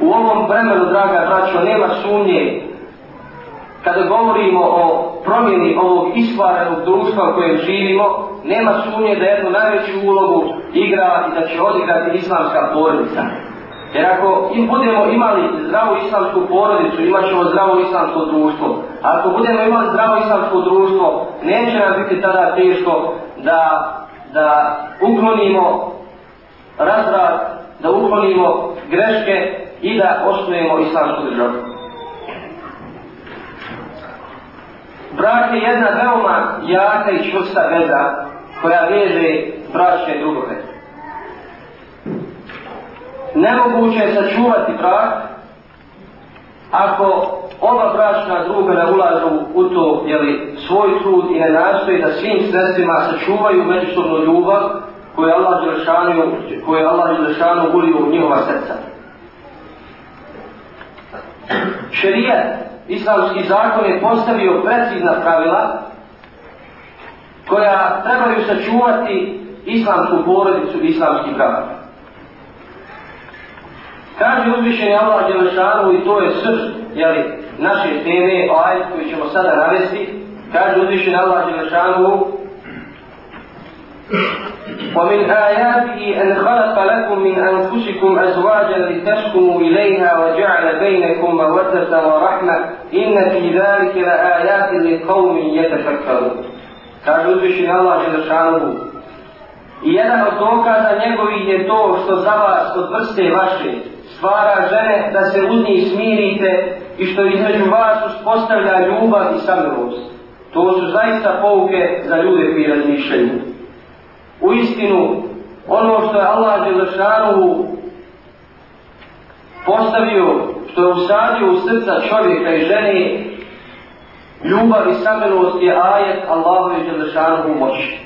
U ovom vremenu, draga braćo, nema sumnje kada govorimo o promjeni ovog iskvarenog društva u kojem živimo, nema sumnje da jednu najveću ulogu igra i da će odigrati islamska porodica. Jer ako im budemo imali zdravu islamsku porodicu, imat ćemo zdravo islamsko društvo. A ako budemo imali zdravo islamsko društvo, neće nam biti tada teško da, da uklonimo razrad, da uklonimo greške i da osnujemo islamsku državu. Brak je jedna veoma jaka i čvrsta veza koja veže bračne drugove. Nemoguće je sačuvati brak ako oba bračna druga ne ulažu u to jeli, svoj trud i ne nastoji da svim sredstvima sačuvaju međusobnu ljubav koju je Allah Đelešanu, koju je Allah Đelešanu ulio u njihova srca Šerijat, islamski zakon je postavio precizna pravila koja trebaju sačuvati islamsku porodicu i islamski brak. Kaže uzvišeni Allah Đelešanu i to je srž jeli, naše teme, ajd koji ćemo sada navesti, kaže uzvišeni Allah Đelešanu ومن آياته أن خلق لكم من أنفسكم أزواجا لتسكنوا إليها وجعل بينكم مودة ورحمة إن في ذلك لآيات لقوم يتفكرون kaže uzvišen Allah Želešanuhu. I jedan od dokaza njegovih je to što za vas od vrste vaše stvara žene da se uz njih smirite i što između vas uspostavlja ljubav i samilost. To su zaista pouke za ljude koji razmišljaju. U istinu, ono što je Allah Želešanuhu postavio, što je usadio u srca čovjeka i žene, ljubav i samilost je ajet Allahove Želešanuhu moći.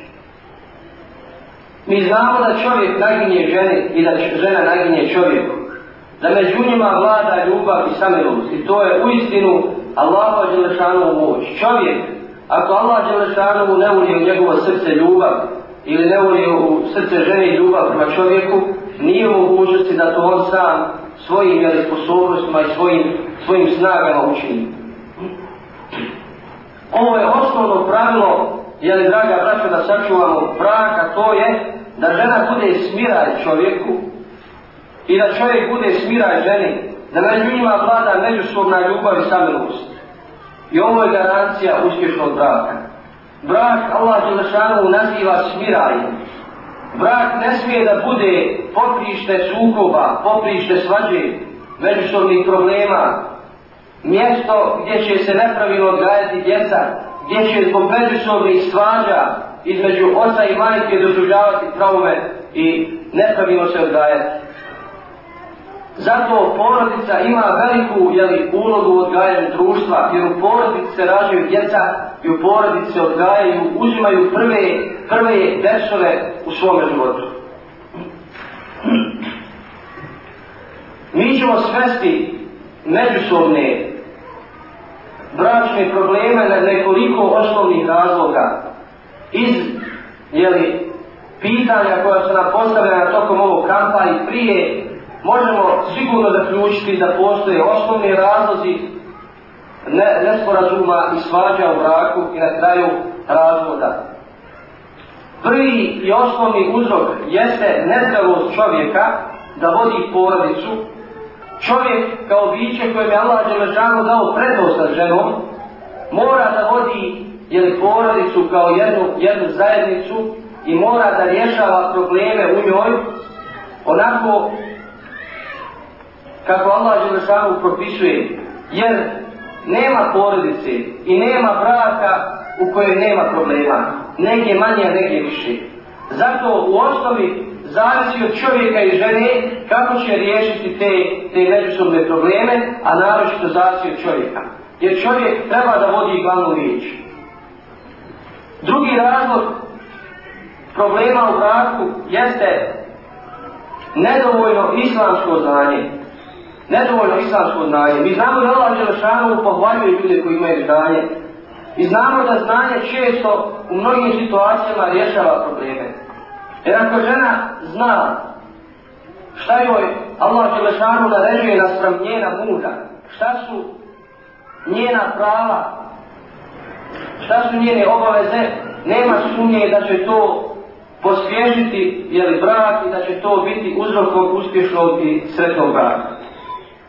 Mi znamo da čovjek naginje žene i da žena naginje čovjeku. Da među njima vlada ljubav i samilost. I to je u istinu Allahove Želešanuhu moć. Čovjek, ako Allah Đelešanovu ne ulije u njegovo srce ljubav, ili ne ulije u srce žene ljubav prema čovjeku, nije u mogućnosti da to on sam svojim jeli, sposobnostima i svojim, svojim snagama učini. Ovo je osnovno pravilo, jeli draga braća, da sačuvamo brak, a to je da žena bude smiraj čovjeku i da čovjek bude smiraj ženi, da među njima vlada međusobna ljubav i samilost. I ovo je garancija uspješnog braka. Brak Allah Đelešanu naziva smirajem. Brak ne smije da bude poprište sukoba, poprište svađe, međusobnih problema, mjesto gdje će se nepravilno odgajati djeca, gdje će zbog međusobnih svađa između oca i majke doživljavati traume i nepravilno se odgajati. Zato porodica ima veliku jeli, ulogu u odgajanju društva, jer u porodici se rađaju djeca i u porodici se odgajaju, uzimaju prve, prve dešove u svome životu. Mi ćemo svesti međusobne bračne probleme na nekoliko osnovnih razloga iz jeli, pitanja koja su nam postavljena tokom ovog kampa i prije možemo sigurno zaključiti da postoje osnovni razlozi ne, nesporazuma i svađa u braku i na kraju razvoda. Prvi i osnovni uzrok jeste nezdravost čovjeka da vodi porodicu. Čovjek kao biće kojem je Allah Đelešanu dao prednost nad ženom, mora da vodi jeli, porodicu kao jednu, jednu zajednicu i mora da rješava probleme u njoj onako kako Allah Želešanu propisuje, jer nema porodice i nema braka u kojoj nema problema, negdje manje, a negdje više. Zato u osnovi zavisi od čovjeka i žene kako će riješiti te, te međusobne probleme, a naročito zavisi od čovjeka. Jer čovjek treba da vodi glavnu riječ. Drugi razlog problema u braku jeste nedovoljno islamsko znanje nedovoljno islamsko znanje. Mi znamo da Allah Đelešanu pohvaljuje ljude koji imaju znanje. I znamo da znanje često u mnogim situacijama rješava probleme. Jer ako žena zna Šta joj Allah Đelešanu naređuje naspram njena muža? Šta su njena prava? Šta su njene obaveze? Nema sumnje da će to pospješiti jeli, brak i da će to biti uzrokom uspješnog i sretnog braka.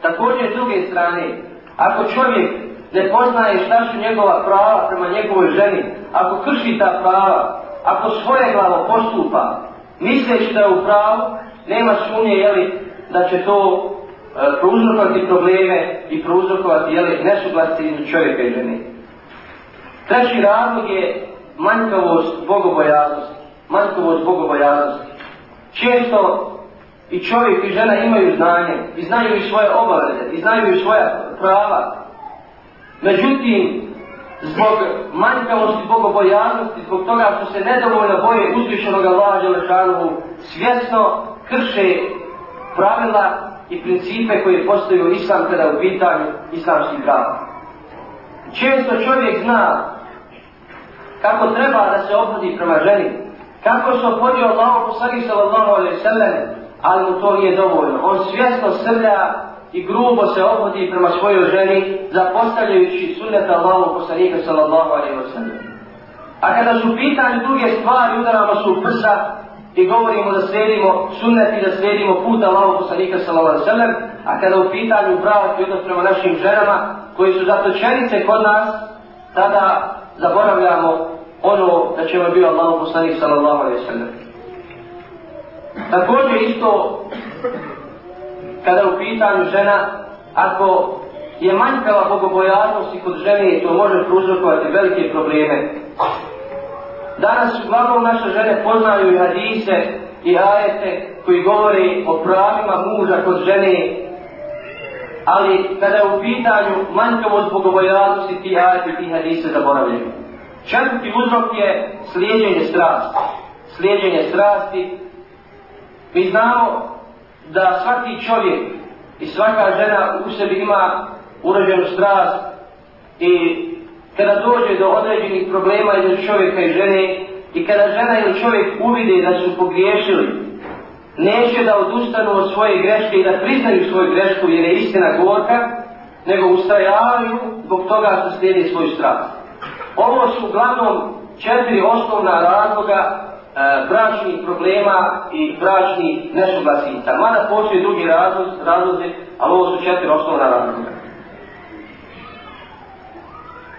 Također, s druge strane, ako čovjek ne poznaje šta su njegova prava prema njegovoj ženi, ako krši ta prava, ako svoje glavo postupa, misleći da je u pravu, nema sumnje jeli, da će to e, prouzrokovati probleme i prouzrokovati jeli, nesuglasti između čovjeka i žene. Treći razlog je manjkavost bogobojaznosti. Manjkavost bogobojaznosti. Često i čovjek i žena imaju znanje i znaju i svoje obaveze i znaju i svoja prava. Međutim, zbog manjkavosti bogobojaznosti, zbog toga što se nedovoljno boje uzvišenog Allaha Đelešanovu, svjesno krše pravila i principe koje postoju islam kada u pitanju islamskih prava. Često čovjek zna kako treba da se obhodi prema ženi, kako se obhodio Allah poslanih sallallahu alaihi sallam, ali mu to nije dovoljno. On svjesno srlja i grubo se obhodi prema svojoj ženi, zapostavljajući sunnet Allahu poslanika sallallahu alaihi sallam. A kada su pitanje druge stvari, udaramo su u prsa i govorimo da slijedimo sunnet i da slijedimo put Allahu poslanika sallallahu alaihi sallam, a kada u pitanju brak i odnos prema našim ženama, koji su zatočenice kod nas, tada zaboravljamo ono da ćemo bio Allahu poslanik sallallahu alaihi sallam. Također isto, kada u pitanju žena, ako je manjkava i kod žene, to može prouzrokovati velike probleme. Danas uglavnom naše žene poznaju i hadise i ajete koji govore o pravima muža kod žene, ali kada je u pitanju manjkavost bogobojaznosti ti ajete ti hadise zaboravljaju. Četvrti uzrok je slijedjenje strasti. Slijedjenje strasti. Mi znamo da svaki čovjek i svaka žena u sebi ima urođenu strast i kada dođe do određenih problema između čovjeka i žene i kada žena ili čovjek uvide da su pogriješili, neće da odustanu od svoje greške i da priznaju svoju grešku jer je istina gorka, nego ustrajavaju zbog toga što slijedi svoju strast. Ovo su uglavnom četiri osnovna razloga E, bračnih problema i bračnih nesuglasica. Mada postoje drugi razlozi, ali ovo su četiri osnovna razloga.